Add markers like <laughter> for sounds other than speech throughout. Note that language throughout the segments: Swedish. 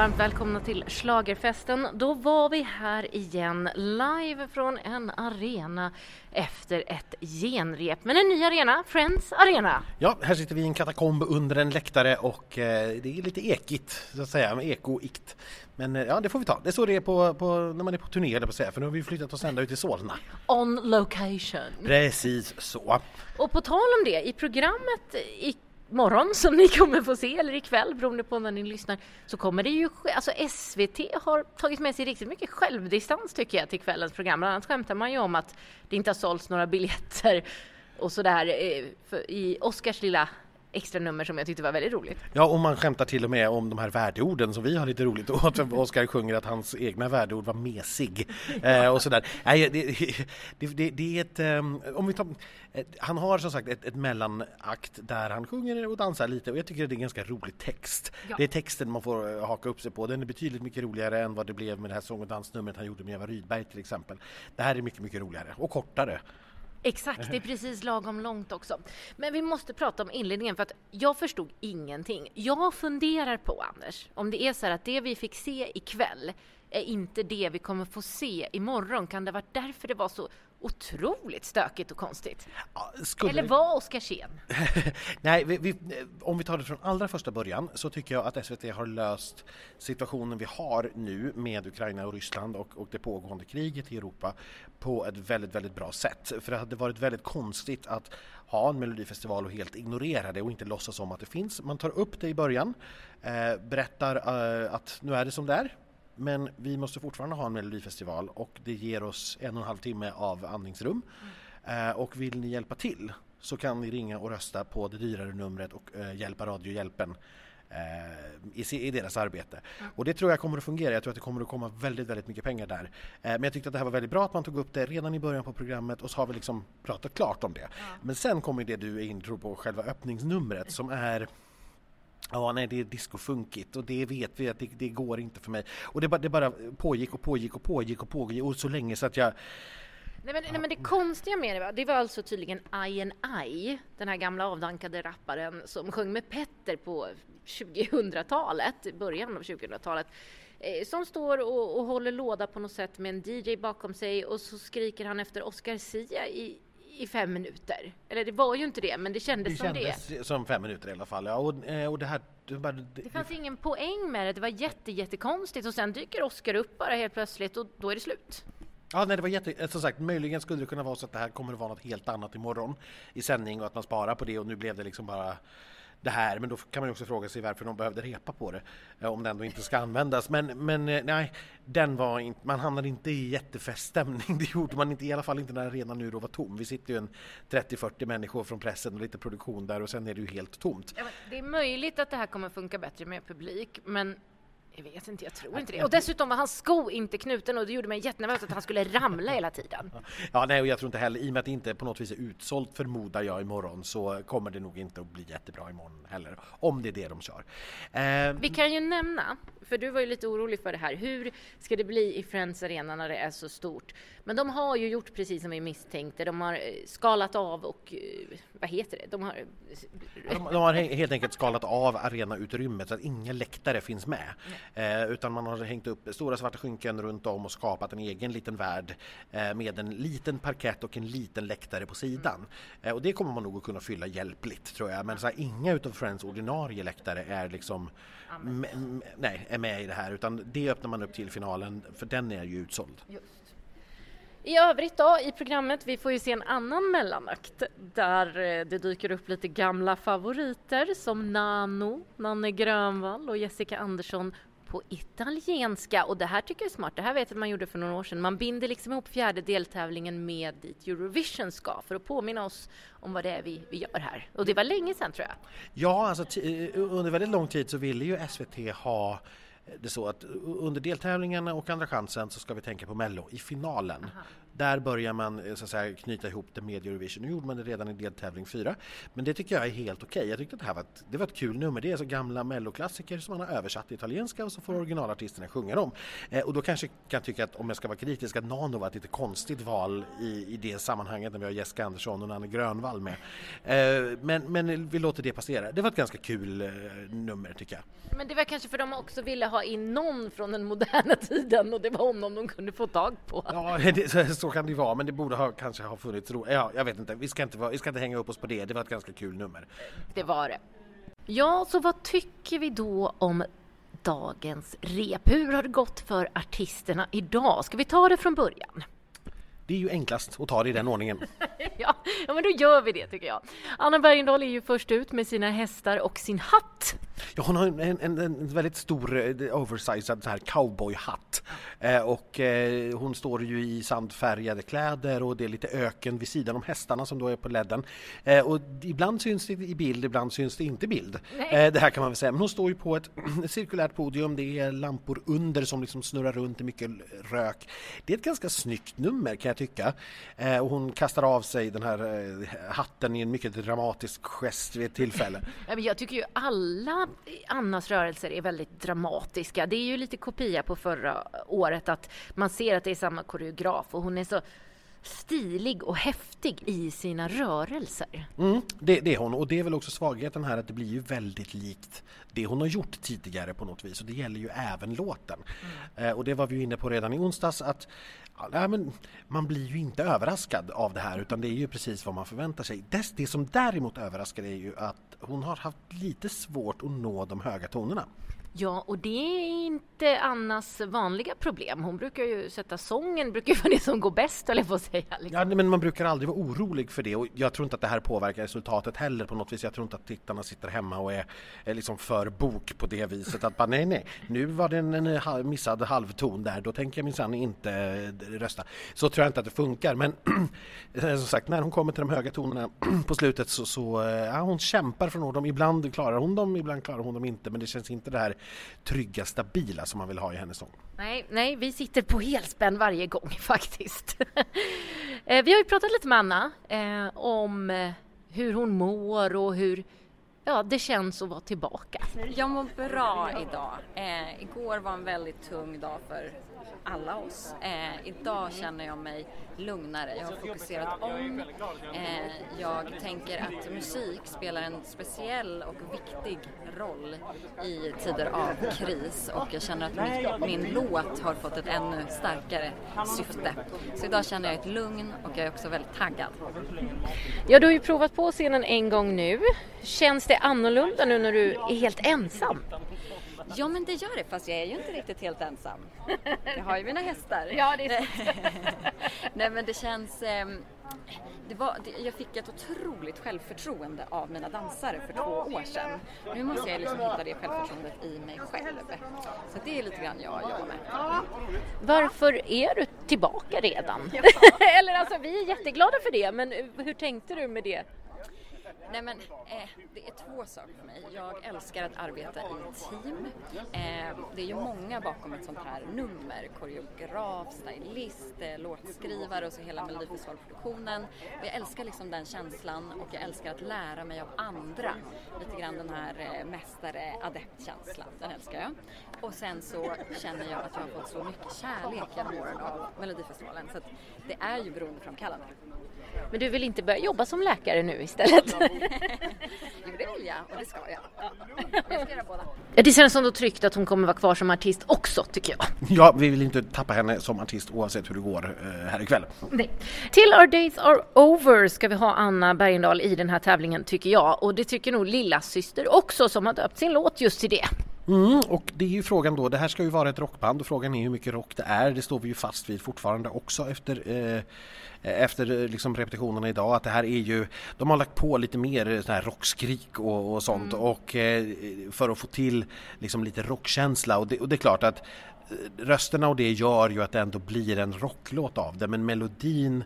varmt välkomna till Slagerfesten. Då var vi här igen live från en arena efter ett genrep. Men en ny arena, Friends Arena. Ja, här sitter vi i en katakomb under en läktare och eh, det är lite ekigt, så att säga, ekoikt. Men eh, ja, det får vi ta. Det är så det är på, på, när man är på turné, eller på säga, för nu har vi flyttat oss ända ut till Solna. On location. Precis så. Och på tal om det, i programmet i morgon som ni kommer få se, eller ikväll beroende på när ni lyssnar, så kommer det ju alltså SVT har tagit med sig riktigt mycket självdistans tycker jag till kvällens program. Bland annat skämtar man ju om att det inte har sålts några biljetter och sådär eh, i Oscars lilla extra nummer som jag tyckte var väldigt roligt. Ja, och man skämtar till och med om de här värdeorden som vi har lite roligt åt. <laughs> Oskar sjunger att hans egna värdeord var mesig <laughs> eh, och sådär. Nej, det, det, det, är ett, um, om vi tar, han har som sagt ett, ett mellanakt där han sjunger och dansar lite och jag tycker det är en ganska rolig text. Ja. Det är texten man får eh, haka upp sig på. Den är betydligt mycket roligare än vad det blev med det här sång och dansnumret han gjorde med Eva Rydberg till exempel. Det här är mycket, mycket roligare och kortare. Exakt, det är precis lagom långt också. Men vi måste prata om inledningen för att jag förstod ingenting. Jag funderar på, Anders, om det är så här att det vi fick se ikväll är inte det vi kommer få se imorgon. Kan det vara därför det var så otroligt stökigt och konstigt? Ja, Eller var Oskarsén? <laughs> Nej, vi, vi, om vi tar det från allra första början så tycker jag att SVT har löst situationen vi har nu med Ukraina och Ryssland och, och det pågående kriget i Europa på ett väldigt, väldigt bra sätt. För det hade varit väldigt konstigt att ha en melodifestival och helt ignorera det och inte låtsas om att det finns. Man tar upp det i början, eh, berättar eh, att nu är det som det är men vi måste fortfarande ha en melodifestival och det ger oss en och en halv timme av andningsrum. Mm. Och vill ni hjälpa till så kan ni ringa och rösta på det dyrare numret och eh, hjälpa Radiohjälpen eh, i, deras arbete. Mm. Och det tror jag kommer att fungera. Jag tror att det kommer att komma väldigt, väldigt mycket pengar där. Men jag tyckte att det här var väldigt bra att man tog upp det redan i början på programmet och så har vi liksom pratat klart om det. Mm. Men sen kommer det du är inne på, själva öppningsnumret som är Ja, nej, det är discofunkigt och det vet vi att det, det, går inte för mig. Och det bara, det bara pågick och pågick och pågick och pågick och så länge så att jag Nej men, nej men, det konstiga med det var, det var alltså tydligen I and I, den här gamla avdankade rapparen som sjöng med Petter på 2000-talet, början av 2000-talet, eh, som står och, och, håller låda på något sätt med en DJ bakom sig och så skriker han efter Oscar Sia i, i fem minuter. Eller det var ju inte det, men det kändes, det som kändes det. som fem minuter i alla fall. Ja, och, eh, och det här... Det, bara, det, det fanns ingen poäng med det. Det var jätte, jättekonstigt och sen dyker Oscar upp bara helt plötsligt och då är det slut. Ja, nej, det var jätte... Eh, som sagt, möjligen skulle det kunna vara så att det här kommer att vara något helt annat imorgon i sändning och att man sparar på det och nu blev det liksom bara det här, men då kan man också fråga sig varför de behövde repa på det eh, om det ändå inte ska användas. Men, men eh, nej, den var inte, man hamnade inte i jättefeststämning. <laughs> Det gjorde man inte, i alla fall inte när arenan nu då var tom. Vi sitter ju en 30-40 människor från pressen och lite produktion där och sen är det ju helt tomt. Ja, det är möjligt att det här kommer funka bättre med publik, men jag vet inte, jag tror inte det. Och dessutom var hans sko inte knuten och det gjorde mig jättenervös att han skulle ramla hela tiden. <laughs> Ja, nej, och jag tror inte heller, i och med att det inte på något vis är utsålt förmodar jag imorgon så kommer det nog inte att bli jättebra imorgon heller, om det är det de kör. Eh, Vi kan ju nämna, för du var ju lite orolig för det här, hur ska det bli i Friends Arena när det är så stort? Men de har ju gjort precis som vi misstänkte, de har eh, skalat av och, eh, vad heter det? De har, de, de har helt enkelt skalat av arenautrymmet så att inga läktare finns med. Eh, utan man har hängt upp stora svarta skynken runt om och skapat en egen liten värld eh, med en liten parkett och en liten läktare på sidan. Eh, och det kommer man nog att kunna fylla hjälpligt tror jag. Men så här, inga utav Friends ordinarie läktare är liksom nej, är med i det här utan det öppnar man upp till finalen för den är ju utsåld. Just. I övrigt då i programmet, vi får ju se en annan mellanakt där eh, det dyker upp lite gamla favoriter som Nano, Nanne Grönvall och Jessica Andersson på italienska och det här tycker jag är smart. Det här vet jag att man gjorde för några år sedan. Man binder liksom ihop fjärde deltävlingen med dit Eurovision ska för att påminna oss om vad det är vi, vi gör här. Och det var länge sedan tror jag. Ja, alltså eh, under väldigt lång tid så ville ju SVT ha det så att under deltävlingarna och Andra chansen så ska vi tänka på Mello i finalen. Aha. Där börjar man så att säga, knyta ihop det med Eurovision. Nu gjorde man det redan i deltävling 4. Men det tycker jag är helt okej. Okay. Jag tyckte att det här var ett, det var ett kul nummer. Det är så gamla melloklassiker som man har översatt till italienska och så får originalartisterna sjunga dem. Eh, och då kanske kan tycka att om jag ska vara kritisk att Nano var ett lite konstigt val i, i det sammanhanget när vi har Jessica Andersson och Nanne Grönvall med. Eh, men, men vi låter det passera. Det var ett ganska kul eh, nummer tycker jag. Men det var kanske för de också ville ha in någon från den moderna tiden och det var honom de kunde få tag på. Ja, <laughs> det, så kan det vara, men det borde ha, kanske ha funnits ro. Ja, jag vet inte. Vi ska inte, vi ska inte hänga upp oss på det. Det var ett ganska kul nummer. Det var det. Ja, så vad tycker vi då om dagens rep? Hur har det gått för artisterna idag? Ska vi ta det från början? Det är ju enklast att ta det i den ordningen. <laughs> ja, ja, men då gör vi det tycker jag. Anna Bergendahl är ju först ut med sina hästar och sin hatt. Ja, hon har en, en, en väldigt stor eh, oversized så här cowboyhatt eh, och eh, hon står ju i sandfärgade kläder och det är lite öken vid sidan om hästarna som då är på ledden. Eh, och ibland syns det i bild, ibland syns det inte i bild. Eh, det här kan man väl säga. Men hon står ju på <clears throat> ett cirkulärt podium, det är lampor under som liksom snurrar runt, det är mycket rök. Det är ett ganska snyggt nummer kan jag tycka. Eh, och hon kastar av sig den här hatten i en mycket dramatisk gest vid ett tillfälle. <laughs> Jag tycker ju alla Annas rörelser är väldigt dramatiska. Det är ju lite kopia på förra året att man ser att det är samma koreograf och hon är så stilig och häftig i sina rörelser. Mm, det, det, är hon och det är väl också svagheten här att det blir ju väldigt likt det hon har gjort tidigare på något vis och det gäller ju även låten. Mm. Eh, och det var vi inne på redan i onsdags att ja, men man blir ju inte överraskad av det här utan det är ju precis vad man förväntar sig. Det, det som däremot överraskar är ju att hon har haft lite svårt att nå de höga tonerna. Ja, och det är inte Annas vanliga problem. Hon brukar ju sätta sången, brukar vara det som går bäst, eller på att säga. Liksom. Ja, men man brukar aldrig vara orolig för det och jag tror inte att det här påverkar resultatet heller på något vis. Jag tror inte att tittarna sitter hemma och är, är liksom för bok på det viset att bara nej, nej, nu var det en, en missad halvton där, då tänker jag minsann inte eh, rösta. Så tror jag inte att det funkar, men <clears throat> eh, som sagt, när hon kommer till de höga tonerna <clears throat> på slutet så, så eh, ja, hon kämpar från dem. Ibland klarar hon dem, ibland klarar hon dem inte, men det känns inte det här trygga, stabila som man vill ha i hennes sång. Nej, nej, vi sitter på helspänn varje gång <laughs> faktiskt. Eh, vi har ju pratat lite med Anna eh, om eh, hur hon mår och hur ja, det känns att vara tillbaka. Jag mår bra idag. Eh, igår var en väldigt tung dag för alla oss. Eh, idag känner jag mig lugnare. Jag har fokuserat om. Eh, jag tänker att musik spelar en speciell och viktig roll i tider av kris och jag känner att min, min låt har fått ett ännu starkare syfte. Så idag känner jag ett lugn och jag är också väldigt taggad. Ja, du har ju provat på scenen en gång nu. Känns det annorlunda nu när du är helt ensam? Ja men det gör det fast jag är ju inte riktigt helt ensam. <laughs> Jag har ju mina hästar. Ja det är <laughs> Nej men det känns eh, det var, det, jag fick ett otroligt självförtroende av mina dansare för två år sedan. Nu måste jag liksom hitta det självförtroendet i mig själv. Så det är lite grann jag jobbar med. Varför är du tillbaka redan? <laughs> Eller alltså vi är jätteglada för det men hur tänkte du med det? Nej men eh, det är två saker för mig. Jag älskar att arbeta i team. Eh, det är ju många bakom ett sånt här nummer. Koreograf, stylist, eh, låtskrivare och så hela Melodifestivalproduktionen. Jag älskar liksom den känslan och jag älskar att lära mig av andra. Lite grann den här eh, mästare, adept-känslan, den älskar jag. Och sen så känner jag att jag har fått så mycket kärlek genom åren av Melodifestivalen så att det är ju beroendeframkallande. Men du vill inte börja jobba som läkare nu istället? <laughs> jo, det vill jag och det ska jag. Jag ska göra båda. Det känns ändå tryggt att hon kommer vara kvar som artist också, tycker jag. Ja, vi vill inte tappa henne som artist oavsett hur det går eh, här ikväll. Nej. Till Our Days Are Over ska vi ha Anna Bergendahl i den här tävlingen, tycker jag. Och det tycker nog lilla syster också som har döpt sin låt just till det. Mm, och det är ju frågan då, det här ska ju vara ett rockband och frågan är hur mycket rock det är. Det står vi ju fast vid fortfarande också efter, eh, efter eh, liksom repetitionerna idag att det här är ju, de har lagt på lite mer eh, sån här rockskrik och, och sånt mm. och eh, för att få till liksom lite rockkänsla och det, och det är klart att eh, rösterna och det gör ju att det ändå blir en rocklåt av det men melodin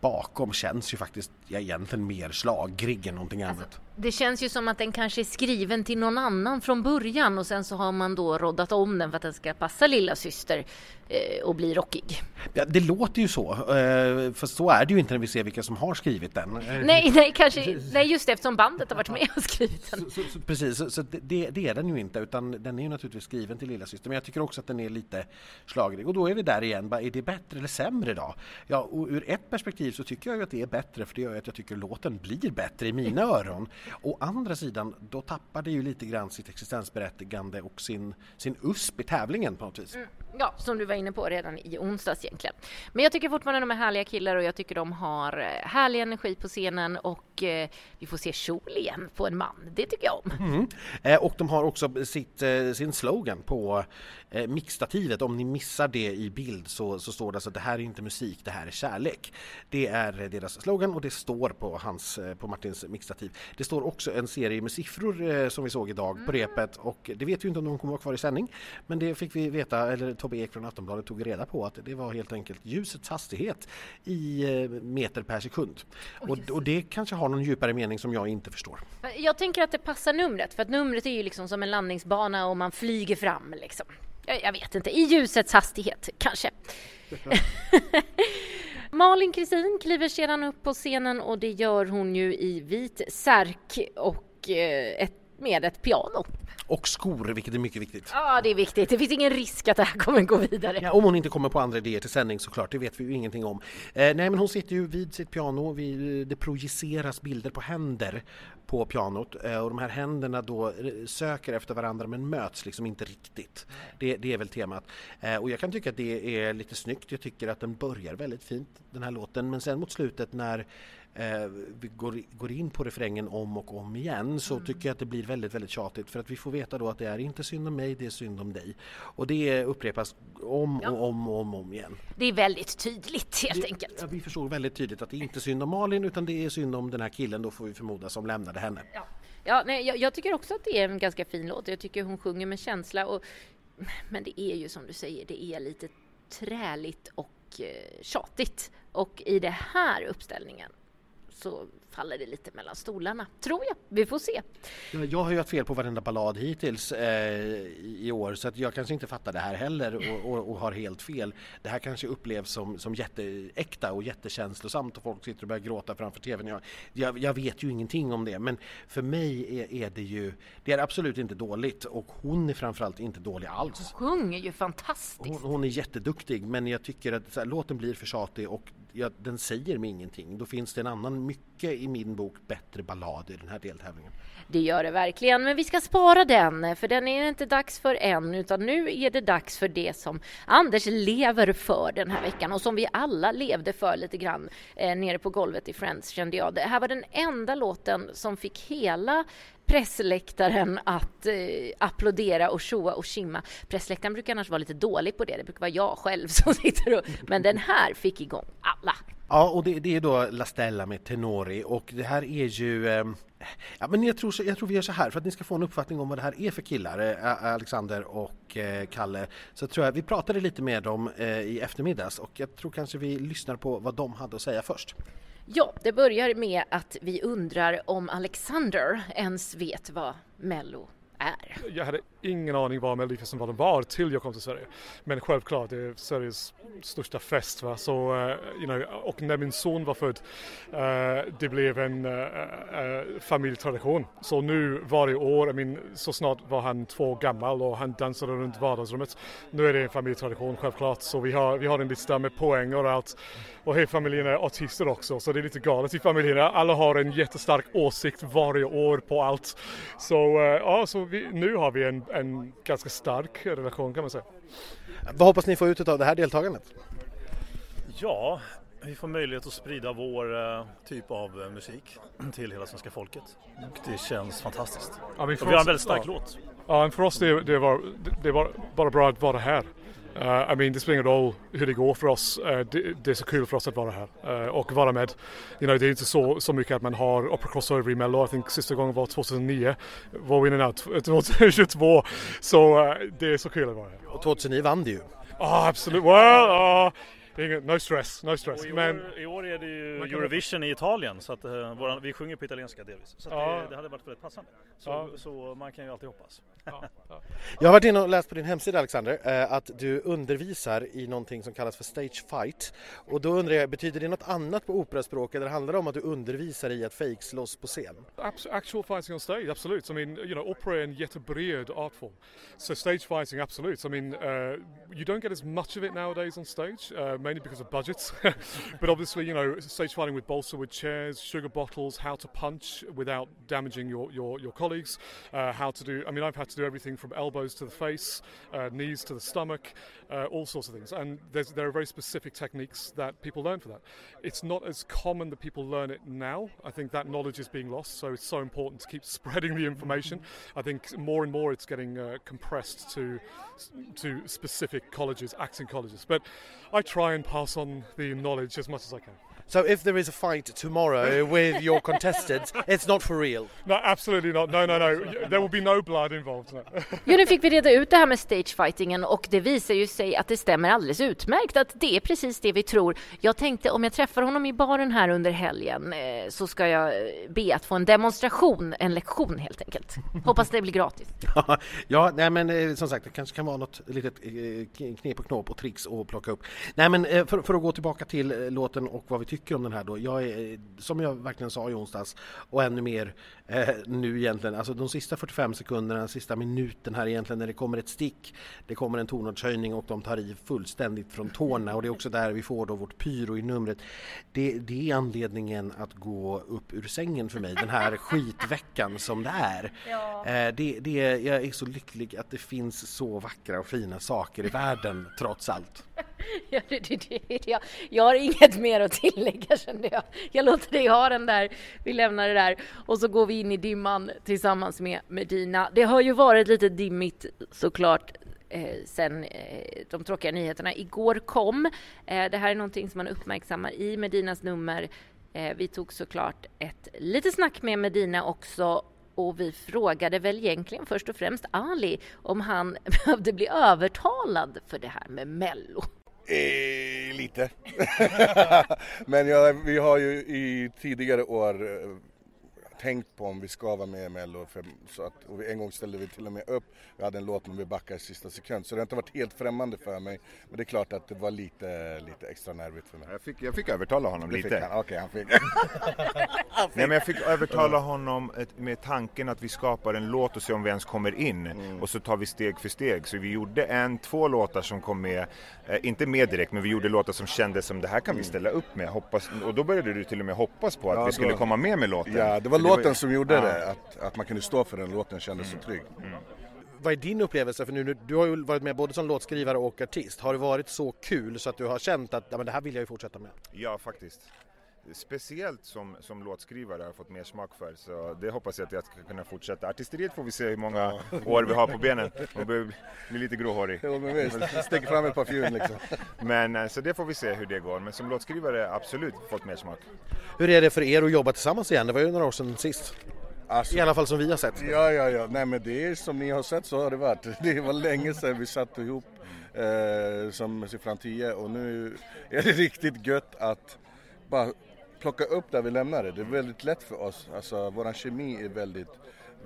bakom känns ju faktiskt ja, egentligen mer slagrig än någonting Alltså, annat. Det känns ju som att den kanske är skriven till någon annan från början och sen så har man då roddat om den för att den ska passa lilla syster eh, och bli rockig. Ja, det låter ju så, eh, för så är det ju inte när vi ser vilka som har skrivit den. <laughs> Nej, nej, kanske, nej just det, eftersom bandet har varit med och skrivit den. Så, så, så, precis, så, så det, det är den ju inte utan den är ju naturligtvis skriven till lilla syster. men jag tycker också att den är lite slagrig och då är vi där igen, bara, är det bättre eller sämre då? Ja, och ur ett perspektiv så tycker jag ju att det är bättre för det gör ju att jag tycker låten blir bättre i mina öron. Å andra sidan, då tappar det ju lite grann sitt existensberättigande och sin, sin USP i tävlingen på något vis. Mm. Ja, som du var inne på redan i onsdags egentligen. Men jag tycker fortfarande de är härliga killar och jag tycker de har eh, härlig energi på scenen och eh, vi får se kjol igen på en man. Det tycker jag om. Mm. Eh, och de har också sitt, eh, sin slogan på eh, mixstativet. Om ni missar det i bild så, så står det alltså det här är inte musik, det här är kärlek. Det är eh, deras slogan och det står på, hans, eh, på Martins mixstativ. Det står också en serie med siffror som vi såg idag på repet och det vet vi inte om de kommer vara kvar i sändning. Men det fick vi veta, eller Tobbe Ek från Aftonbladet tog reda på att det var helt enkelt ljusets hastighet i eh, meter per sekund. Och, och det kanske har någon djupare mening som jag inte förstår. Jag tänker att det passar numret för att numret är ju liksom som en landningsbana och man flyger fram liksom. Jag, jag vet inte, i ljusets hastighet kanske. <laughs> Malin Kristin kliver sedan upp på scenen och det gör hon ju i vit särk och eh, ett, med ett piano. Och skor, vilket är mycket viktigt. Ja, det är viktigt. Det finns ingen risk att det här kommer gå vidare. Ja, om hon inte kommer på andra idéer till sändning såklart, det vet vi ju ingenting om. Eh, nej, men hon sitter ju vid sitt piano, vi, det projiceras bilder på händer på pianot eh, och de här händerna då eh, söker efter varandra men möts liksom inte riktigt. Det, det är väl temat. Eh, och jag kan tycka att det är lite snyggt, jag tycker att den börjar väldigt fint den här låten men sen mot slutet när eh, vi går, går in på refrängen om och om igen så Mm. tycker jag att det blir väldigt, väldigt tjatigt för att vi får veta då att det är inte synd om mig, det är synd om dig. Och det upprepas om Ja. och om och om, om igen. Det är väldigt tydligt helt enkelt. Ja, vi förstår väldigt tydligt att det inte är synd om Malin utan det är synd om den här killen då får vi förmoda som lämnade henne. Ja, ja nej, jag, jag tycker också att det är en ganska fin låt. Jag tycker hon sjunger med känsla. Och, men det är ju som du säger, det är lite träligt och eh, tjatigt. Och i den här uppställningen så faller det lite mellan stolarna, tror jag. Vi får se. Ja, Jag har ju haft fel på varenda ballad hittills eh, i år så att jag kanske inte fattar det här heller och, och, och har helt fel. Det här kanske upplevs som, som jätteäkta och jättekänslosamt och folk sitter och börjar gråta framför tvn. Jag, jag, jag vet ju ingenting om det men för mig är, är det ju, det är absolut inte dåligt och hon är framförallt inte dålig alls. Sjunger ju fantastiskt. Hon, hon är jätteduktig men jag tycker att här, låten blir för tjatig och ja, den säger mig ingenting. Då finns det en annan, mycket i min bok, bättre ballad i den här deltävlingen. Det gör det verkligen, men vi ska spara den, för den är inte dags för än, utan nu är det dags för det som Anders lever för den här veckan och som vi alla levde för lite grann eh, nere på golvet i Friends kände jag. Det här var den enda låten som fick hela pressläktaren att eh, applådera och tjoa och tjimma. Pressläktaren brukar annars vara lite dålig på det, det brukar vara jag själv <laughs> som sitter och... Men den här fick igång alla. Ja, och det, det är då La Stella med Tenori och det här är ju... Eh, ja, men jag tror, jag tror vi gör så här för att ni ska få en uppfattning om vad det här är för killar, eh, Alexander och eh, Kalle. Så tror jag vi pratade lite med dem eh, i eftermiddags och jag tror kanske vi lyssnar på vad de hade att säga först. Ja, det börjar med att vi undrar om Alexander ens vet vad Mello är. Jag hade ingen aning vad Melodifestivalen var till jag kom till Sverige. Men självklart, det är Sveriges största fest. Va? Så, eh, you know, och när min son var född, uh, det blev en uh, familjetradition. Så nu varje år, I mean, så snart var han två gammal och han dansade runt vardagsrummet. Nu är det en familjetradition självklart. Så vi har, vi har en lista med poäng och allt. Och hela familjen är artister också, så det är lite galet i familjerna. Alla har en jättestark åsikt varje år på allt. Så, ja, så vi, nu har vi en, en ganska stark relation kan man säga. Vad hoppas ni få ut av det här deltagandet? Ja, vi får möjlighet att sprida vår eh, typ av eh, musik till hela svenska folket. Och det känns fantastiskt. Ja, men Och vi har en väldigt stark ja. låt. Ja, för oss det, det, var, det var bara bra att vara här. Uh, I mean, det spelar ingen roll hur det går för oss. Uh, det, det är så kul för oss att vara här uh, och vara med. You know, det är inte så, så mycket att man har Opera Crossover i Mello. I think sista gången var 2009. Var vi innan 2022. Så det är så kul att vara här. Och 2009 vann det ju. Ja, absolut. Well, uh, Ingen, no stress, no stress. I, Men år, I år är det ju Eurovision i Italien så att uh, våran, vi sjunger på italienska delvis. Så att Ja. det, det hade varit väldigt passande. Så, Ja. så man kan ju alltid hoppas. ja, ja. <laughs> Jag har varit inne och läst på din hemsida Alexander eh, att du undervisar i någonting som kallas för stage fight och då undrar jag, betyder det något annat på operaspråk eller handlar det om att du undervisar i att fejkslåss på scen? Abs- actual fighting on stage, absolute. I mean, you know, opera är en jättebred art form. So stage fighting, absolute. I mean, uh, you don't get as much of it nowadays on stage, uh, mainly because of budgets. <laughs> but obviously, you know, stage fighting with balsa wood chairs, sugar bottles, how to punch without damaging your, your, your colleagues, uh, how to do, I mean, I've had to do everything from elbows to the face, uh, knees to the stomach, uh, all sorts of things. And there are very specific techniques that people learn for that. It's not as common that people learn it now. I think that knowledge is being lost, so it's so important to keep <laughs> spreading the information. I think more and more it's getting uh, compressed to to specific colleges, acting colleges. But I try and pass on the knowledge as much as I can. So if there is a fight tomorrow <laughs> with your contestants, it's not for real? No, absolutely not. No, no, no. There will be no blood involved. No. <laughs> Jo, nu fick vi reda ut det här med stagefightingen och det visar ju sig att det stämmer alldeles utmärkt att det är precis det vi tror. Jag tänkte om jag träffar honom i baren här under helgen eh, så ska jag eh, be att få en demonstration, en lektion helt enkelt. Hoppas det blir gratis. <laughs> ja, nej men eh, som sagt det kanske kan vara något litet knep och knåp och tricks att plocka upp. Nej men för, för att gå tillbaka till låten och vad vi tycker om den här då. Jag är, som jag verkligen sa i onsdags och ännu mer eh, nu egentligen, alltså de sista 45 sekunderna, sista minuten här egentligen när det kommer ett stick, det kommer en tonartshöjning och de tar i fullständigt från tårna och det är också där vi får då vårt pyro i numret. Det, det är anledningen att gå upp ur sängen för mig den här skitveckan som det är. Eh, det, det, jag är så lycklig att det finns så vackra och fina saker i världen trots allt. Ja, det, det, det, jag, jag har inget mer att tillägga kände jag. Jag låter dig ha den där, vi lämnar det där och så går vi in i dimman tillsammans med Medina. Det har ju varit lite dimmigt såklart eh, sen eh, de tråkiga nyheterna igår kom. Eh, det här är någonting som man uppmärksammar i Medinas nummer. Eh, vi tog såklart ett litet snack med Medina också och vi frågade väl egentligen först och främst Ali om han <laughs> behövde bli övertalad för det här med Mello. Eh, lite. <laughs> Men jag, vi har ju i tidigare år eh, tänkt på om vi ska vara med i Mello. För, så att, och en gång ställde vi till och med upp, vi hade en låt men vi backade i sista sekund. Så det har inte varit helt främmande för mig. Men det är klart att det var lite, lite extra nervigt för mig. Jag fick, jag fick övertala honom Det fick lite. han. Okej, <laughs> han fick. Nej, men jag fick övertala honom med tanken att vi skapar en låt och ser om vi ens kommer in. Och så tar vi steg för steg. Så vi gjorde en, två låtar som kom med, eh, inte med direkt, men vi gjorde låtar som kändes som det här kan vi ställa upp med. Hoppas, och då började du till och med hoppas på att Ja, vi skulle då- komma med med låten. Ja, det var Så låten som gjorde Ja. det. Att, att man kunde stå för den låten kändes så trygg. Vad är din upplevelse? För nu, nu- du har ju varit med både som låtskrivare och artist. Har det varit så kul så att du har känt att ja, men det här vill jag ju fortsätta med? Ja, faktiskt. Speciellt som, som låtskrivare har jag fått mer smak för, så det hoppas jag att jag ska kunna fortsätta. Artisteriet får vi se hur många <laughs> år vi har på benen. Man börjar bli lite gråhårig. Jo, men visst. Stick fram ett par fjun liksom. <laughs> Men eh, så det får vi se hur det går. Men som låtskrivare absolut fått mer smak. Hur är det för er att jobba tillsammans igen? Det var ju några år sedan sist. Alltså, I alla fall som vi har sett. Ja, ja, ja. Nej, men det är som ni har sett så har det varit. <laughs> Det var länge sedan vi satt ihop eh, som Siffran 10 och nu är det riktigt gött att bara plocka upp där vi lämnade. Det är väldigt lätt för oss. Alltså, vår kemi är väldigt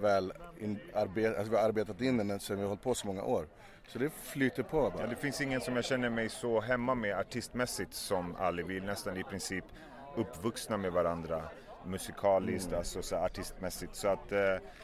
väl in, arbet, alltså, vi har arbetat in den sedan vi har hållit på så många år. Så det flyter på Ja, bara. det finns ingen som jag känner mig så hemma med artistmässigt som Ali. Vi är nästan i princip uppvuxna med varandra musikaliskt, alltså så artistmässigt. Så att eh,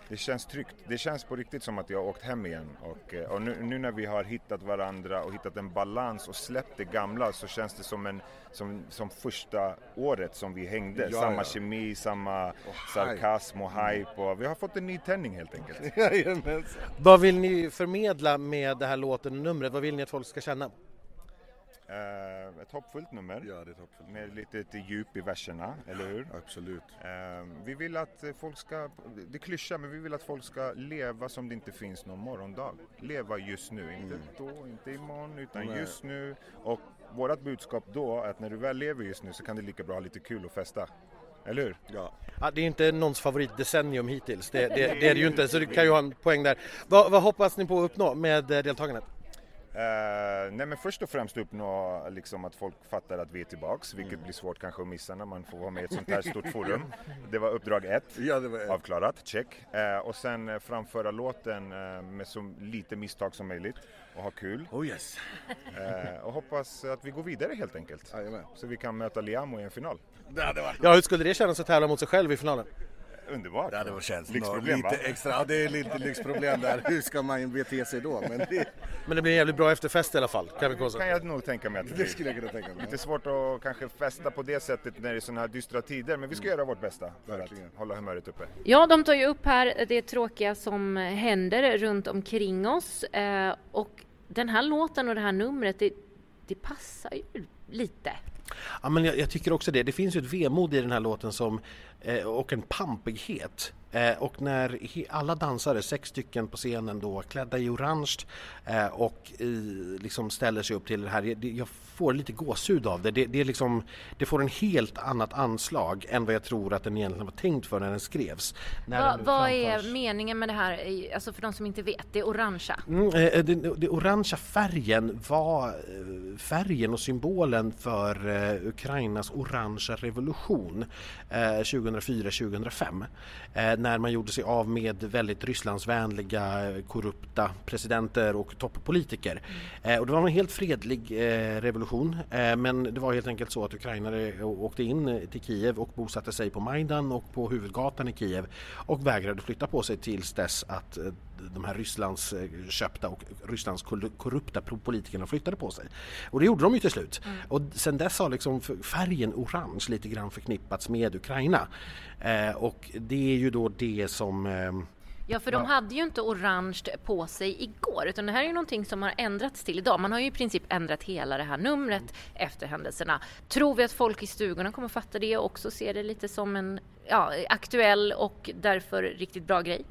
det känns tryggt. Det känns på riktigt som att jag har åkt hem igen. Och, eh, och nu, nu när vi har hittat varandra och hittat en balans och släppt det gamla så känns det som, en, som, som första året som vi hängde. Ja, samma ja. kemi, samma hype. sarkasm och hype. Och vi har fått en ny tändning helt enkelt. <laughs> Vad vill ni förmedla med det här låten och numret? Vad vill ni att folk ska känna? Eh, ett hoppfullt nummer. Ja, det är toppen. Med lite, lite djup i verserna, eller hur? Absolut. Eh, vi vill att folk ska, det är klyscha, men vi vill att folk ska leva som det inte finns någon morgondag. Leva just nu, inte då, inte imorgon, utan Nej. just nu. Och vårt budskap då är att när du väl lever just nu så kan det lika bra ha lite kul och festa. Eller hur? Ja. Ja, det är inte någons favoritdecennium hittills, det, det, <laughs> det är det ju inte, så det kan ju ha en poäng där. Vad, vad hoppas ni på att uppnå med eh, deltagandet? Uh, nej men först och främst uppnå liksom att folk fattar att vi är tillbaks, vilket mm. blir svårt kanske att missa när man får vara med i ett sånt här stort forum. <laughs> Det var uppdrag ett, ja, det var ett. avklarat, check. Uh, och sen framföra låten uh, med så lite misstag som möjligt och ha kul. Oh yes! och hoppas att vi går vidare helt enkelt. Jajamän. Så vi kan möta Liamo i en final. Ja, hur skulle det kännas att tävla mot sig själv i finalen? Underbart. Ja, det var känns lyxproblem, lite va? extra, ja, det är lite lyxproblem där. <laughs> Hur ska man bete sig då? Men det, men det blir en jävligt bra efterfest i alla fall, kan vi konstatera. kan jag nog tänka mig att det blir. Det skulle jag kunna tänka mig. Lite svårt att kanske festa på det sättet när det är sådana här dystra tider, men vi ska mm. göra vårt bästa för Verkligen. att hålla humöret uppe. Ja, de tar ju upp här det tråkiga som händer runt omkring oss eh, och den här låten och det här numret, det, det passar ju lite. Ja, men jag, jag, tycker också det. Det finns ju ett vemod i den här låten som, eh, och en pampighet Eh, och när alla dansare, sex stycken på scenen då klädda i orange eh, och i, liksom ställer sig upp till det här, det, jag får lite gåshud av det. Det, det, liksom, det får en helt annat anslag än vad jag tror att den egentligen var tänkt för när den skrevs. När Va, den vad är meningen med det här, alltså för de som inte vet, det orangea? Mm, eh, det, det orangea färgen var eh, färgen och symbolen för Ukrainas orangea revolution uh, 2004-2005 när man gjorde sig av med väldigt Rysslandsvänliga eh, korrupta presidenter och toppolitiker. Mm. och det var en helt fredlig eh, revolution eh, men det var helt enkelt så att ukrainare åkte in eh, till Kiev och bosatte sig på Majdan och på huvudgatan i Kiev och vägrade flytta på sig tills dess att de här Rysslands köpta och Rysslands korrupta politikerna flyttade på sig. Och det gjorde de ju till slut. Mm. Och sen dess har liksom färgen orange lite grann förknippats med Ukraina. Eh, och det är ju då det som eh, Ja, för de hade ju inte orange på sig igår, utan det här är ju någonting som har ändrats till idag. Man har ju i princip ändrat hela det här numret efter händelserna. Tror vi att folk i stugorna kommer fatta det och också se det lite som en ja, aktuell och därför riktigt bra grej?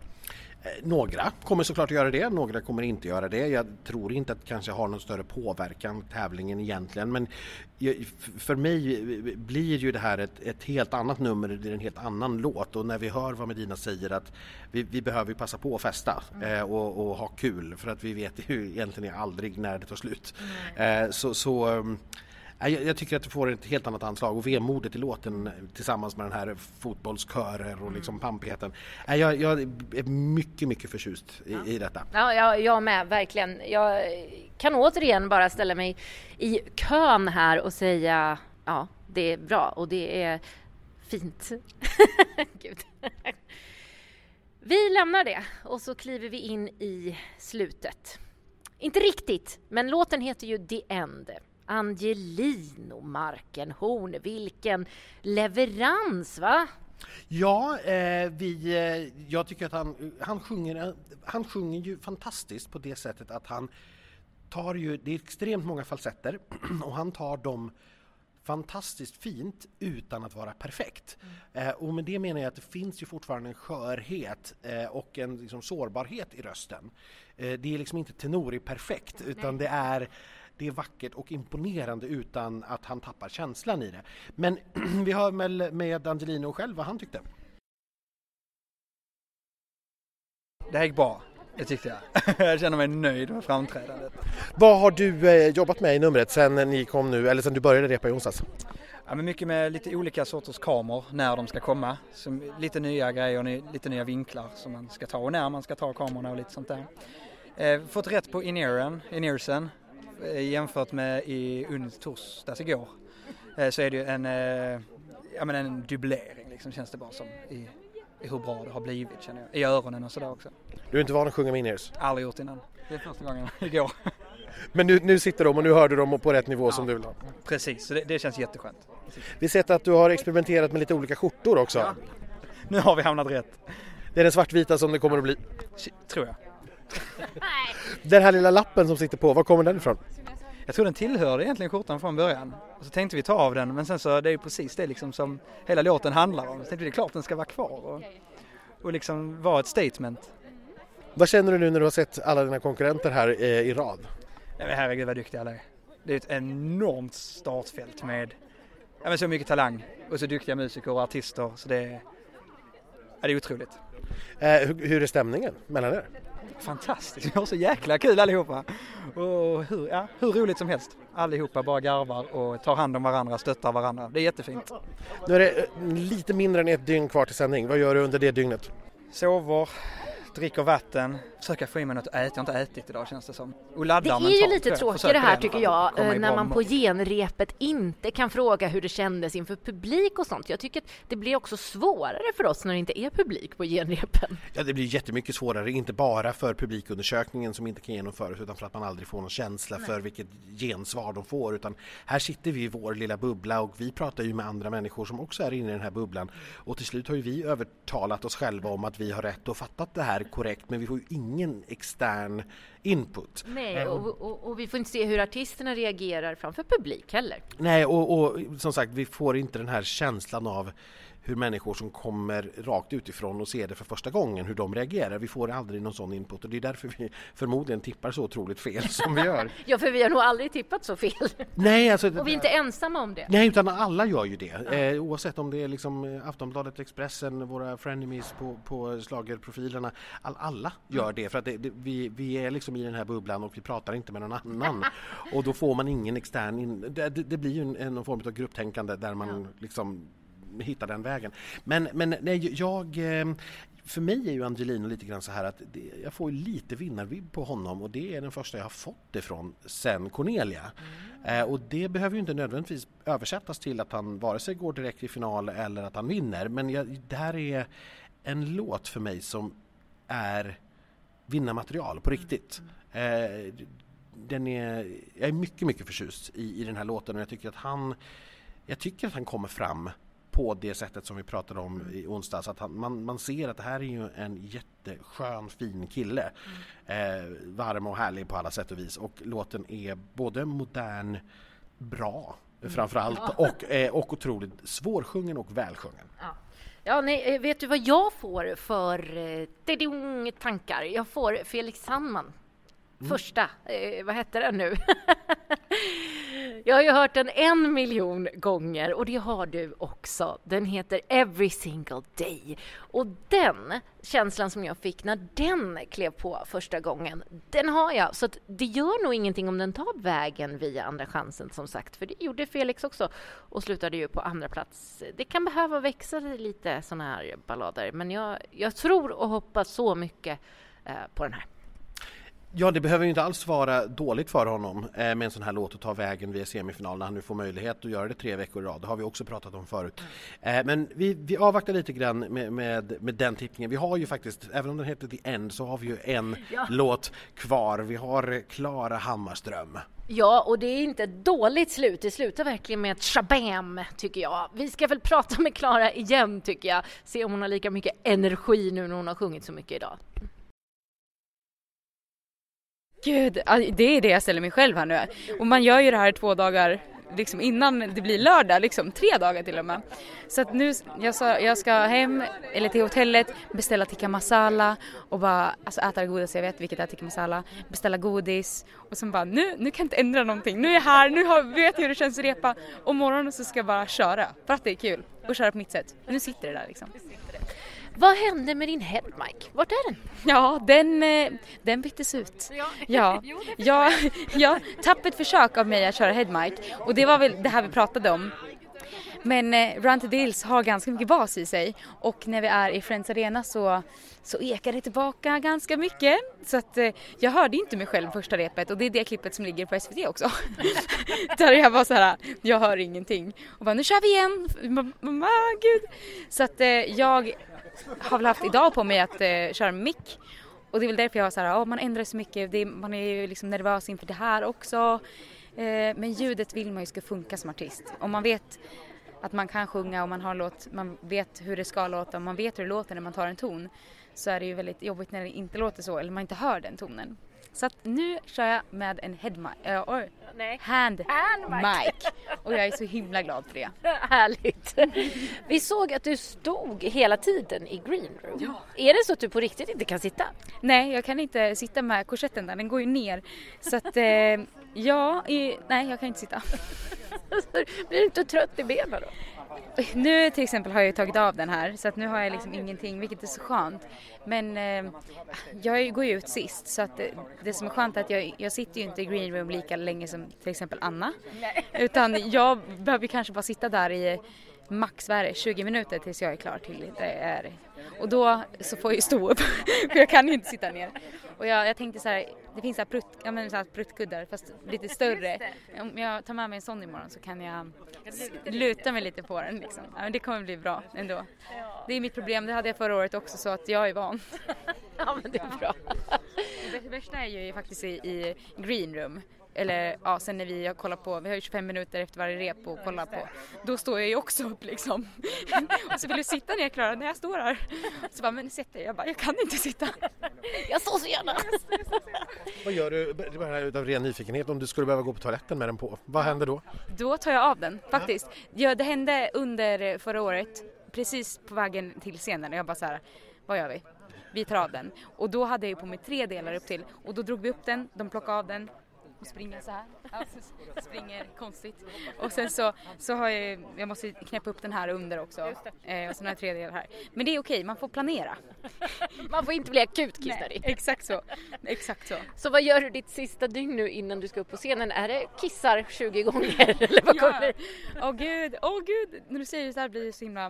Eh, några kommer såklart att göra det, några kommer inte göra det. Jag tror inte att det kanske har någon större påverkan tävlingen egentligen men för mig blir ju det här ett, ett, helt annat nummer, det är en helt annan låt och när vi hör vad Medina säger att vi, vi behöver passa på att festa mm. eh, och, och, ha kul för att vi vet ju <laughs> egentligen aldrig när det tar slut. Mm. Eh, så, så um, jag, jag, tycker att du får ett helt annat anslag och vemodet i låten tillsammans med den här fotbollskörer och mm. liksom pampigheten. Jag, jag är mycket, mycket förtjust i, ja. i detta. Ja, jag, jag med, verkligen. Jag kan återigen bara ställa mig i kön här och säga ja, det är bra och det är fint. <laughs> Gud. Vi lämnar det och så kliver vi in i slutet. Inte riktigt, men låten heter ju The End. Angelino Markenhorn, vilken leverans va? Ja, eh, vi, eh, jag tycker att han, han, sjunger, han sjunger ju fantastiskt på det sättet att han tar ju, det är extremt många falsetter <clears throat> och han tar dem fantastiskt fint utan att vara perfekt. Mm. Eh, och med det menar jag att det finns ju fortfarande en skörhet eh, och en liksom, sårbarhet i rösten. Eh, det är liksom inte tenori perfekt utan Nej. det är det är vackert och imponerande utan att han tappar känslan i det. Men <clears throat> vi hör med, med Angelino själv vad han tyckte. Det gick bra, det tyckte jag. <laughs> jag känner mig nöjd med framträdandet. Vad har du eh, jobbat med i numret sen ni kom nu, eller sen du började repa i onsdags? Ja, men mycket med lite olika sorters kameror när de ska komma. Som lite nya grejer, lite nya vinklar som man ska ta och när man ska ta kamerorna och lite sånt där. Eh, fått rätt på in-earen, in-earsen jämfört med i torsdags igår eh, så är det ju en, eh, ja, men en dubblering liksom känns det bara som i, i hur bra det har blivit känner jag. I öronen och sådär också. Du är inte van att sjunga med in-ears? Aldrig gjort innan. Det är första gången igår. <laughs> Men nu, nu sitter de och nu hör du dem på rätt nivå ja, som du vill ha? Precis, så det, det känns jätteskönt. Vi har sett att du har experimenterat med lite olika skjortor också. Ja. Nu har vi hamnat rätt. Det är den svartvita som det kommer att bli? Tror jag. <laughs> den här lilla lappen som sitter på, var kommer den ifrån? Jag tror den tillhörde egentligen skjortan från början. Och så tänkte vi ta av den men sen så det är ju precis det liksom som hela låten handlar om. Så tänkte vi det är klart den ska vara kvar och, och liksom vara ett statement. Vad känner du nu när du har sett alla dina konkurrenter här eh, i rad? Ja, men herregud vad duktiga alla är. Det är ett enormt startfält med ja, men så mycket talang och så duktiga musiker och artister så det är Ja, det är otroligt. Eh, hur, hur är stämningen mellan er? Fantastiskt, vi har så jäkla kul allihopa. Och hur, ja, hur roligt som helst. Allihopa bara garvar och tar hand om varandra, stöttar varandra. Det är jättefint. Nu är det eh, lite mindre än ett dygn kvar till sändning. Vad gör du under det dygnet? Sover, dricker vatten, försöker få i mig något att äta. Jag har inte ätit idag känns det som. Och Det laddar är ju mentalt, lite tråkigt det här tycker jag, eh, när man på genrepet inte kan fråga hur det kändes inför publik och sånt. Jag tycker att det blir också svårare för oss när det inte är publik på genrepen. Ja, det blir jättemycket svårare, inte bara för publikundersökningen som inte kan genomföras utan för att man aldrig får någon känsla för vilket gensvar de får. Utan här sitter vi i vår lilla bubbla och vi pratar ju med andra människor som också är inne i den här bubblan. Och till slut har ju vi övertalat oss själva om att vi har rätt och fattat det här korrekt men vi får ju ingen extern input. Nej, och, och, och vi får inte se hur artisterna reagerar framför publik heller. Nej, och, och som sagt, vi får inte den här känslan av hur människor som kommer rakt utifrån och ser det för första gången, hur de reagerar. Vi får aldrig någon sån input och det är därför vi förmodligen tippar så otroligt fel <laughs> som vi gör. Ja, för vi har nog aldrig tippat så fel. Nej, alltså, Och vi är inte ensamma om det. Nej, utan alla gör ju det. Eh, oavsett om det är liksom eh, Aftonbladet, Expressen, våra frenemies på, på slagerprofilerna. All, alla gör det för att det, det, vi, vi är liksom i den här bubblan och vi pratar inte med någon annan. <laughs> och då får man ingen extern... In, det, det, blir ju en, en form av grupptänkande där man liksom hittar den vägen. Men, men nej, jag... eh, För mig är ju Angelino lite grann så här att det, jag får lite vinnarvibb på honom och det är den första jag har fått ifrån sen Cornelia. Eh, och det behöver ju inte nödvändigtvis översättas till att han vare sig går direkt till final eller att han vinner. Men jag, det här är en låt för mig som är vinnarmaterial på riktigt. Eh, den är, jag är mycket, mycket förtjust i, i den här låten och jag tycker att han jag tycker att han kommer fram på det sättet som vi pratade om i onsdags. Att han, man, man ser att det här är ju en jätteskön, fin kille. Eh, varm och härlig på alla sätt och vis. Och låten är både modern, bra framförallt och, eh, och otroligt svårsjungen och välsjungen. Ja, nej, eh, vet du vad jag får för eh, tankar? Jag får Felix Sandman. Första, eh, vad hette den nu? <laughs> jag har ju hört den en miljon gånger och det har du också. Den heter Every single day. Och den känslan som jag fick när den klev på första gången, den har jag. Så att det gör nog ingenting om den tar vägen via Andra chansen som sagt, för det gjorde Felix också och slutade ju på andra plats. Det kan behöva växa lite sådana här ballader, men jag, jag tror och hoppas så mycket eh, på den här. Ja, det behöver ju inte alls vara dåligt för honom eh, med en sån här låt att ta vägen via semifinal när han nu får möjlighet att göra det tre veckor i rad. Det har vi också pratat om förut. Eh, men vi, vi avvaktar lite grann med, med, med den tippningen. Vi har ju faktiskt, även om den heter The End, så har vi ju en <laughs> låt kvar. Vi har Klara Hammarström. Ja, och det är inte ett dåligt slut. Det slutar verkligen med ett shabam, tycker jag. Vi ska väl prata med Klara igen, tycker jag. Se om hon har lika mycket energi nu när hon har sjungit så mycket idag. Gud, det är det jag ställer mig själv här nu. Och man gör ju det här två dagar liksom innan det blir lördag, liksom tre dagar till och med. Så att nu, jag, sa, jag ska hem, eller till hotellet, beställa tikka masala och bara alltså äta det godaste jag vet, vilket är tikka masala, beställa godis och sen bara nu, nu kan jag inte ändra någonting, nu är jag här, nu har, vet jag hur det känns att repa och morgonen så ska jag bara köra för att det är kul och köra på mitt sätt. Nu sitter det där liksom. Vad hände med din headmic? Vart är den? Ja, den, eh, den byttes ut. Ja, ja, <laughs> <laughs> ja, tappert försök av mig att köra headmic och det var väl det här vi pratade om. Men eh, Run to Deals har ganska mycket bas i sig och när vi är i Friends Arena så, så ekar det tillbaka ganska mycket. Så att eh, jag hörde inte mig själv första repet och det är det klippet som ligger på SVT också. <laughs> Där jag var så här, jag hör ingenting. Och bara nu kör vi igen! Mamma, gud! Så att eh, jag har väl haft idag på mig att eh, köra mick och det är väl därför jag har så här, ja man ändrar så mycket, det man är ju liksom nervös inför det här också. Eh, men ljudet vill man ju ska funka som artist. Om man vet att man kan sjunga och man har låt, man vet hur det ska låta och man vet hur det låter när man tar en ton så är det ju väldigt jobbigt när det inte låter så eller man inte hör den tonen. Så att nu kör jag med en head mic, äh, oj, Nej. hand, Hand mic. och jag är så himla glad för det. <laughs> Härligt! Vi såg att du stod hela tiden i green room. Är det så att du på riktigt inte kan sitta? Nej, jag kan inte sitta med korsetten där, den går ju ner. Så att, eh, ja, i, nej jag kan inte sitta. <laughs> Blir du inte trött i benen då? Nu till exempel har jag ju tagit av den här så att nu har jag liksom ingenting vilket är så skönt. Men eh, jag går ju ut sist så att det, det som är skönt är att jag, jag sitter ju inte i green room lika länge som till exempel Anna. Nej. Utan jag behöver kanske bara sitta där i max 20 minuter tills jag är klar till det är. Och då så får jag ju stå upp <laughs> för jag kan ju inte sitta ner. Och jag, jag tänkte så här, det finns så här, prutt, ja, men så här pruttkuddar fast lite större. Om jag tar med mig en sån imorgon så kan jag luta mig lite på den liksom. Ja, men det kommer bli bra ändå. Det är mitt problem, det hade jag förra året också så att jag är van. Ja men det är bra. <laughs> Det värsta är ju faktiskt i, i green room eller ja, sen när vi har kollat på, vi har ju 25 minuter efter varje rep och kollar på, då står jag ju också upp liksom. och så vill du sitta ner Klara när jag står här. Så bara, men sätt dig. Jag bara, jag kan inte sitta. jag står så gärna. Vad gör du, bara utav ren nyfikenhet, om du skulle behöva gå på toaletten med den på, vad händer då? Då tar jag av den faktiskt. Ja, det hände under förra året, precis på vägen till scenen och jag bara så här, vad gör vi? Vi tar av den. Och då hade jag ju på mig tre delar upp till och då drog vi upp den, de plockade av den och springer så här. Alltså, springer konstigt. Och sen så, så har jag, jag måste knäppa upp den här under också. Eh, och sen har jag tre delar här. Men det är okej, man får planera. <laughs> man får inte bli akut kissnödig. Exakt så. Exakt så. Så vad gör du ditt sista dygn nu innan du ska upp på scenen? Är det kissar 20 gånger <laughs> eller vad kommer ja. Åh oh, gud, åh oh, gud. När du säger det så här blir det så himla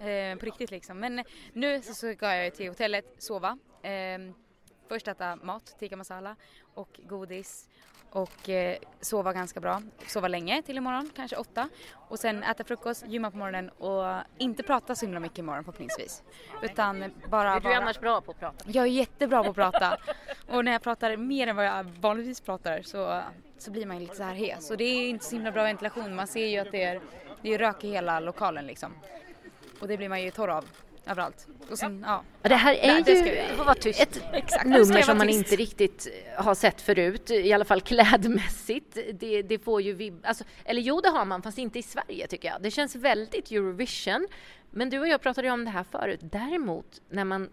eh, på riktigt liksom. Men nu så ska jag till hotellet, sova. Eh, först äta mat, tikka masala och godis och eh, sova ganska bra. Sova länge till imorgon, kanske åtta. Och sen äta frukost, gymma på morgonen och inte prata så himla mycket imorgon förhoppningsvis. Utan bara... Är du bara... annars bra på att prata? Jag är jättebra på att prata. <laughs> och när jag pratar mer än vad jag vanligtvis pratar så, så blir man ju lite så här hes. Och det är inte så himla bra ventilation. Man ser ju att det är, det är rök i hela lokalen liksom. Och det blir man ju torr av överallt. Och sen, ja. ja. Det här är Nej, ju ett Exakt. nummer som man inte riktigt har sett förut, i alla fall klädmässigt. Det, det får ju vib- alltså, eller jo, det har man, fast inte i Sverige tycker jag. Det känns väldigt Eurovision. Men du och jag pratade ju om det här förut. Däremot, när man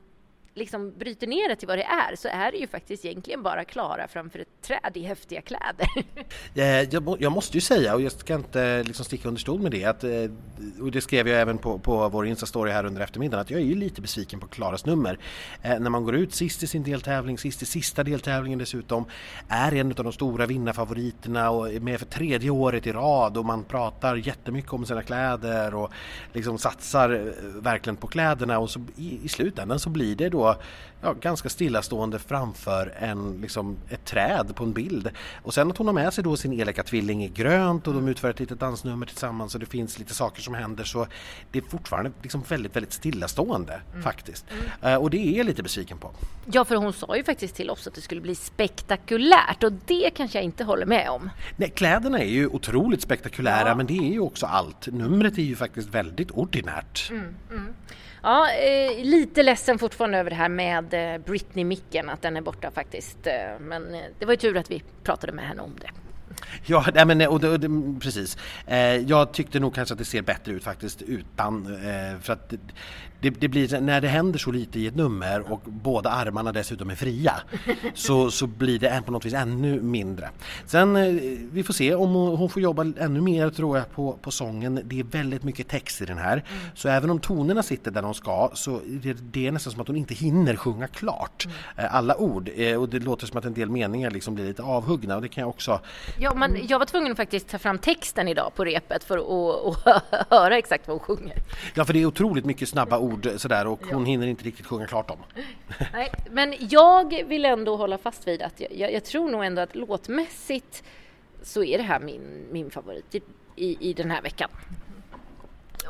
liksom bryter ner det till vad det är så är det ju faktiskt egentligen bara Klara framför ett träd i häftiga kläder. <laughs> Eh, jag, jag måste ju säga, och jag ska inte eh, liksom sticka under stol med det, att, eh, och det skrev jag även på, på vår Insta-story här under eftermiddagen, att jag är ju lite besviken på Klaras nummer. När man går ut sist i sin deltävling, sist i sista deltävlingen dessutom, är en av de stora vinnarfavoriterna och är med för tredje året i rad och man pratar jättemycket om sina kläder och liksom satsar verkligen på kläderna och så i, i slutändan så blir det då ja, ganska stillastående framför en, liksom, ett träd på en bild. Och sen att hon har med sig då sin elaka tvilling i grönt och de utför ett litet dansnummer tillsammans och det finns lite saker som händer så det är fortfarande liksom väldigt, väldigt stillastående mm. faktiskt. Mm. Uh, och det är jag lite besviken på. Ja, för hon sa ju faktiskt till oss att det skulle bli spektakulärt och det kanske jag inte håller med om. Nej, kläderna är ju otroligt spektakulära ja. men det är ju också allt. Numret är ju faktiskt väldigt ordinärt. Mm, mm. Ja, eh, lite ledsen fortfarande över det här med eh, Britney-micken, att den är borta faktiskt. Eh, men eh, det var ju tur att vi pratade med henne om det. Ja, <laughs> nej, men, och, och, och, mm, precis. Eh, jag tyckte nog kanske att det ser bättre ut faktiskt utan. Eh, för att det, det, blir, när det händer så lite i ett nummer och båda armarna dessutom är fria <laughs> så, så blir det på något vis ännu mindre. Sen eh, vi får se om hon, hon, får jobba ännu mer tror jag på, på sången. Det är väldigt mycket text i den här. Mm. Så även om tonerna sitter där de ska så det, det är nästan som att hon inte hinner sjunga klart mm. alla ord. Och det låter som att en del meningar liksom blir lite avhuggna och det kan jag också Ja, men jag var tvungen att faktiskt ta fram texten idag på repet för att, att <laughs> höra exakt vad hon sjunger. Ja, för det är otroligt mycket snabba ord <laughs> sådär och hon hinner inte riktigt sjunga klart dem. <laughs> Nej, men jag vill ändå hålla fast vid att jag, jag, tror nog ändå att låtmässigt så är det här min, min favorit i, i, i den här veckan.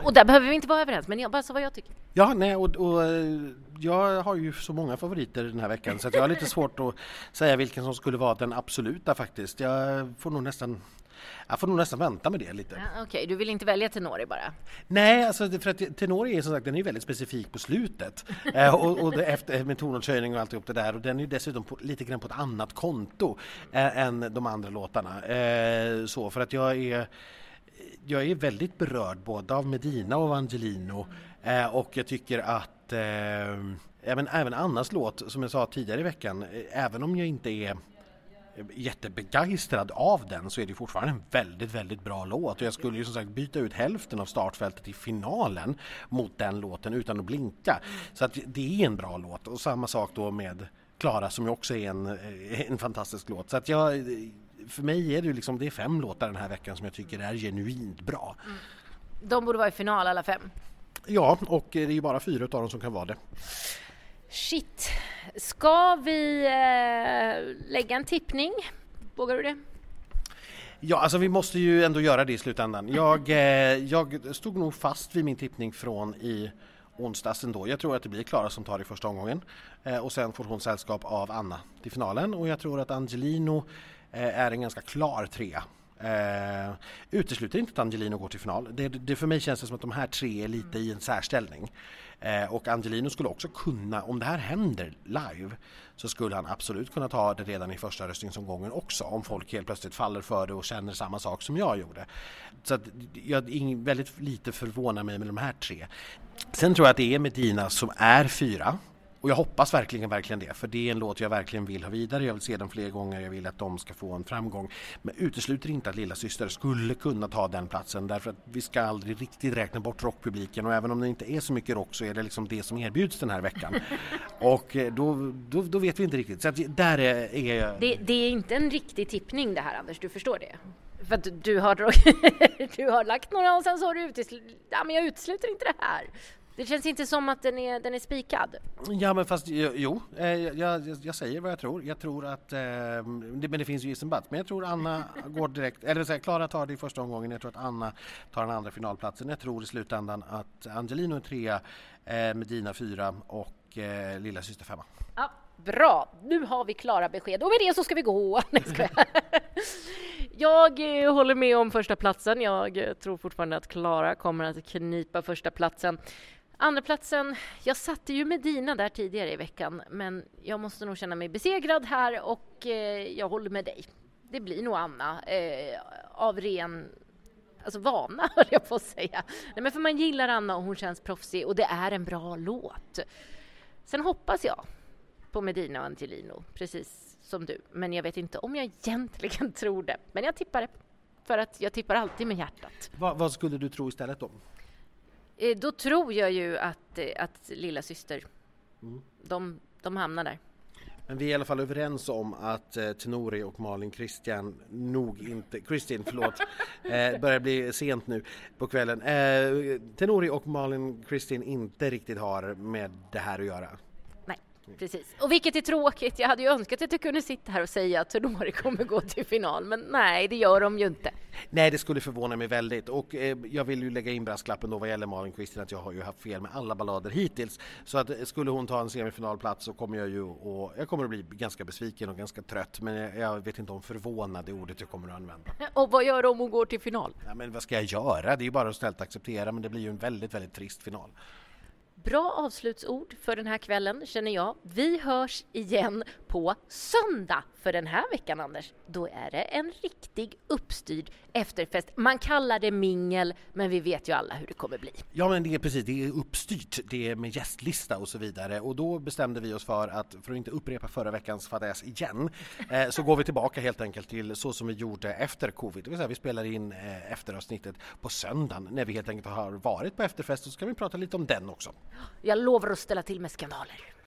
Och där behöver vi inte vara överens, men jag bara sa vad jag tycker. Ja, nej, och, och, jag har ju så många favoriter den här veckan så jag har lite <laughs> svårt att säga vilken som skulle vara den absoluta faktiskt. Jag får nog nästan jag får nog nästan vänta med det lite. Ja, Okej, okay. du vill inte välja Tenori bara? Nej, alltså för att Tenori är som sagt den är väldigt specifik på slutet <laughs> eh, och, och efter, med tonartshöjning och alltihop det där och den är dessutom på, lite grann på ett annat konto eh, än de andra låtarna. Eh, så för att jag är jag är väldigt berörd både av Medina och Angelino eh, och jag tycker att eh, även, även Annas låt, som jag sa tidigare i veckan, eh, även om jag inte är jättebegeistrad av den så är det fortfarande en väldigt, väldigt bra låt och jag skulle ju som sagt byta ut hälften av startfältet i finalen mot den låten utan att blinka. Så att det är en bra låt och samma sak då med Klara som ju också är en, en fantastisk låt. Så att jag, för mig är det liksom, det är fem låtar den här veckan som jag tycker är genuint bra. Mm. De borde vara i final alla fem? Ja, och det är ju bara fyra av dem som kan vara det. Shit. Ska vi eh, lägga en tippning? Vågar du det? Ja, alltså vi måste ju ändå göra det i slutändan. Jag, eh, jag stod nog fast vid min tippning från i onsdags ändå. Jag tror att det blir Klara som tar i första omgången eh, och sen får hon sällskap av Anna till finalen och jag tror att Angelino eh, är en ganska klar trea. Eh, utesluter inte att Angelino går till final. Det, det, för mig känns det som att de här tre är lite i en särställning. Eh, och Angelino skulle också kunna, om det här händer live, så skulle han absolut kunna ta det redan i första röstningsomgången också om folk helt plötsligt faller för det och känner samma sak som jag gjorde. Så att jag väldigt lite förvånar mig med de här tre. Sen tror jag att det är Medina som är fyra och jag hoppas verkligen, verkligen det, för det är en låt jag verkligen vill ha vidare. Jag vill se den fler gånger, jag vill att de ska få en framgång. Men utesluter inte att Lilla Syster skulle kunna ta den platsen därför att vi ska aldrig riktigt räkna bort rockpubliken och även om det inte är så mycket rock så är det liksom det som erbjuds den här veckan. <laughs> och eh, då, då, då vet vi inte riktigt. Så att där är, är... Det, det är inte en riktig tippning det här Anders, du förstår det? För att du har, <laughs> du har lagt några och sen så har du uteslutit, ja men jag utesluter inte det här. Det känns inte som att den är, den är spikad. Ja, men fast jo, eh, jag, jag, jag säger vad jag tror. Jag tror att, eh, det, men det finns ju is but, men jag tror Anna <laughs> går direkt, eller säga, Klara tar det i första omgången, jag tror att Anna tar den andra finalplatsen. Jag tror i slutändan att Angelino är trea, eh, Medina fyra och eh, lilla syster femma. Ja, bra, nu har vi klara besked och med det så ska vi gå. <laughs> Nej, ska jag. <laughs> jag eh, håller med om första platsen. Jag eh, tror fortfarande att Klara kommer att knipa första platsen. Andra platsen, jag satte ju Medina där tidigare i veckan, men jag måste nog känna mig besegrad här och eh, jag håller med dig. Det blir nog Anna eh, av ren alltså vana, <laughs> höll jag på att säga. Nej, men för man gillar Anna och hon känns proffsig och det är en bra låt. Sen hoppas jag på Medina och Angelino, precis som du. Men jag vet inte om jag egentligen <laughs> tror det. Men jag tippar det. För att jag tippar alltid med hjärtat. Va, vad skulle du tro istället då? Eh, då tror jag ju att, eh, att lilla syster, mm. de, de hamnar där. Men vi är i alla fall överens om att eh, Tenori och Malin Christian nog inte, Kristin förlåt, <laughs> eh, börjar bli sent nu på kvällen. Eh, Tenori och Malin Kristin inte riktigt har med det här att göra. Precis. Och vilket är tråkigt. Jag hade ju önskat att jag kunde sitta här och säga att Tenori <laughs> kommer gå till final, men nej, det gör de ju inte. Nej, det skulle förvåna mig väldigt och eh, jag vill ju lägga in brasklappen då vad gäller Malin Kristin att jag har ju haft fel med alla ballader hittills. Så att eh, skulle hon ta en semifinalplats så kommer jag ju och jag kommer att bli ganska besviken och ganska trött, men jag, jag vet inte om förvånad är ordet jag kommer att använda. Och vad gör du om hon går till final? Ja, men vad ska jag göra? Det är ju bara att ställt acceptera, men det blir ju en väldigt, väldigt trist final. Bra avslutsord för den här kvällen, känner jag. Vi hörs igen på söndag för den här veckan, Anders. Då är det en riktig uppstyrd efterfest. Man kallar det mingel, men vi vet ju alla hur det kommer bli. Ja, men det är precis, det är uppstyrt. Det är med gästlista och så vidare. Och då bestämde vi oss för att, för att inte upprepa förra veckans fadäs igen, eh, så går vi tillbaka helt enkelt till så som vi gjorde efter covid. Det vill säga, vi spelar in eh, efteravsnittet på söndagen när vi helt enkelt har varit på efterfest och så kan vi prata lite om den också. Jag lovar att ställa till med skandaler.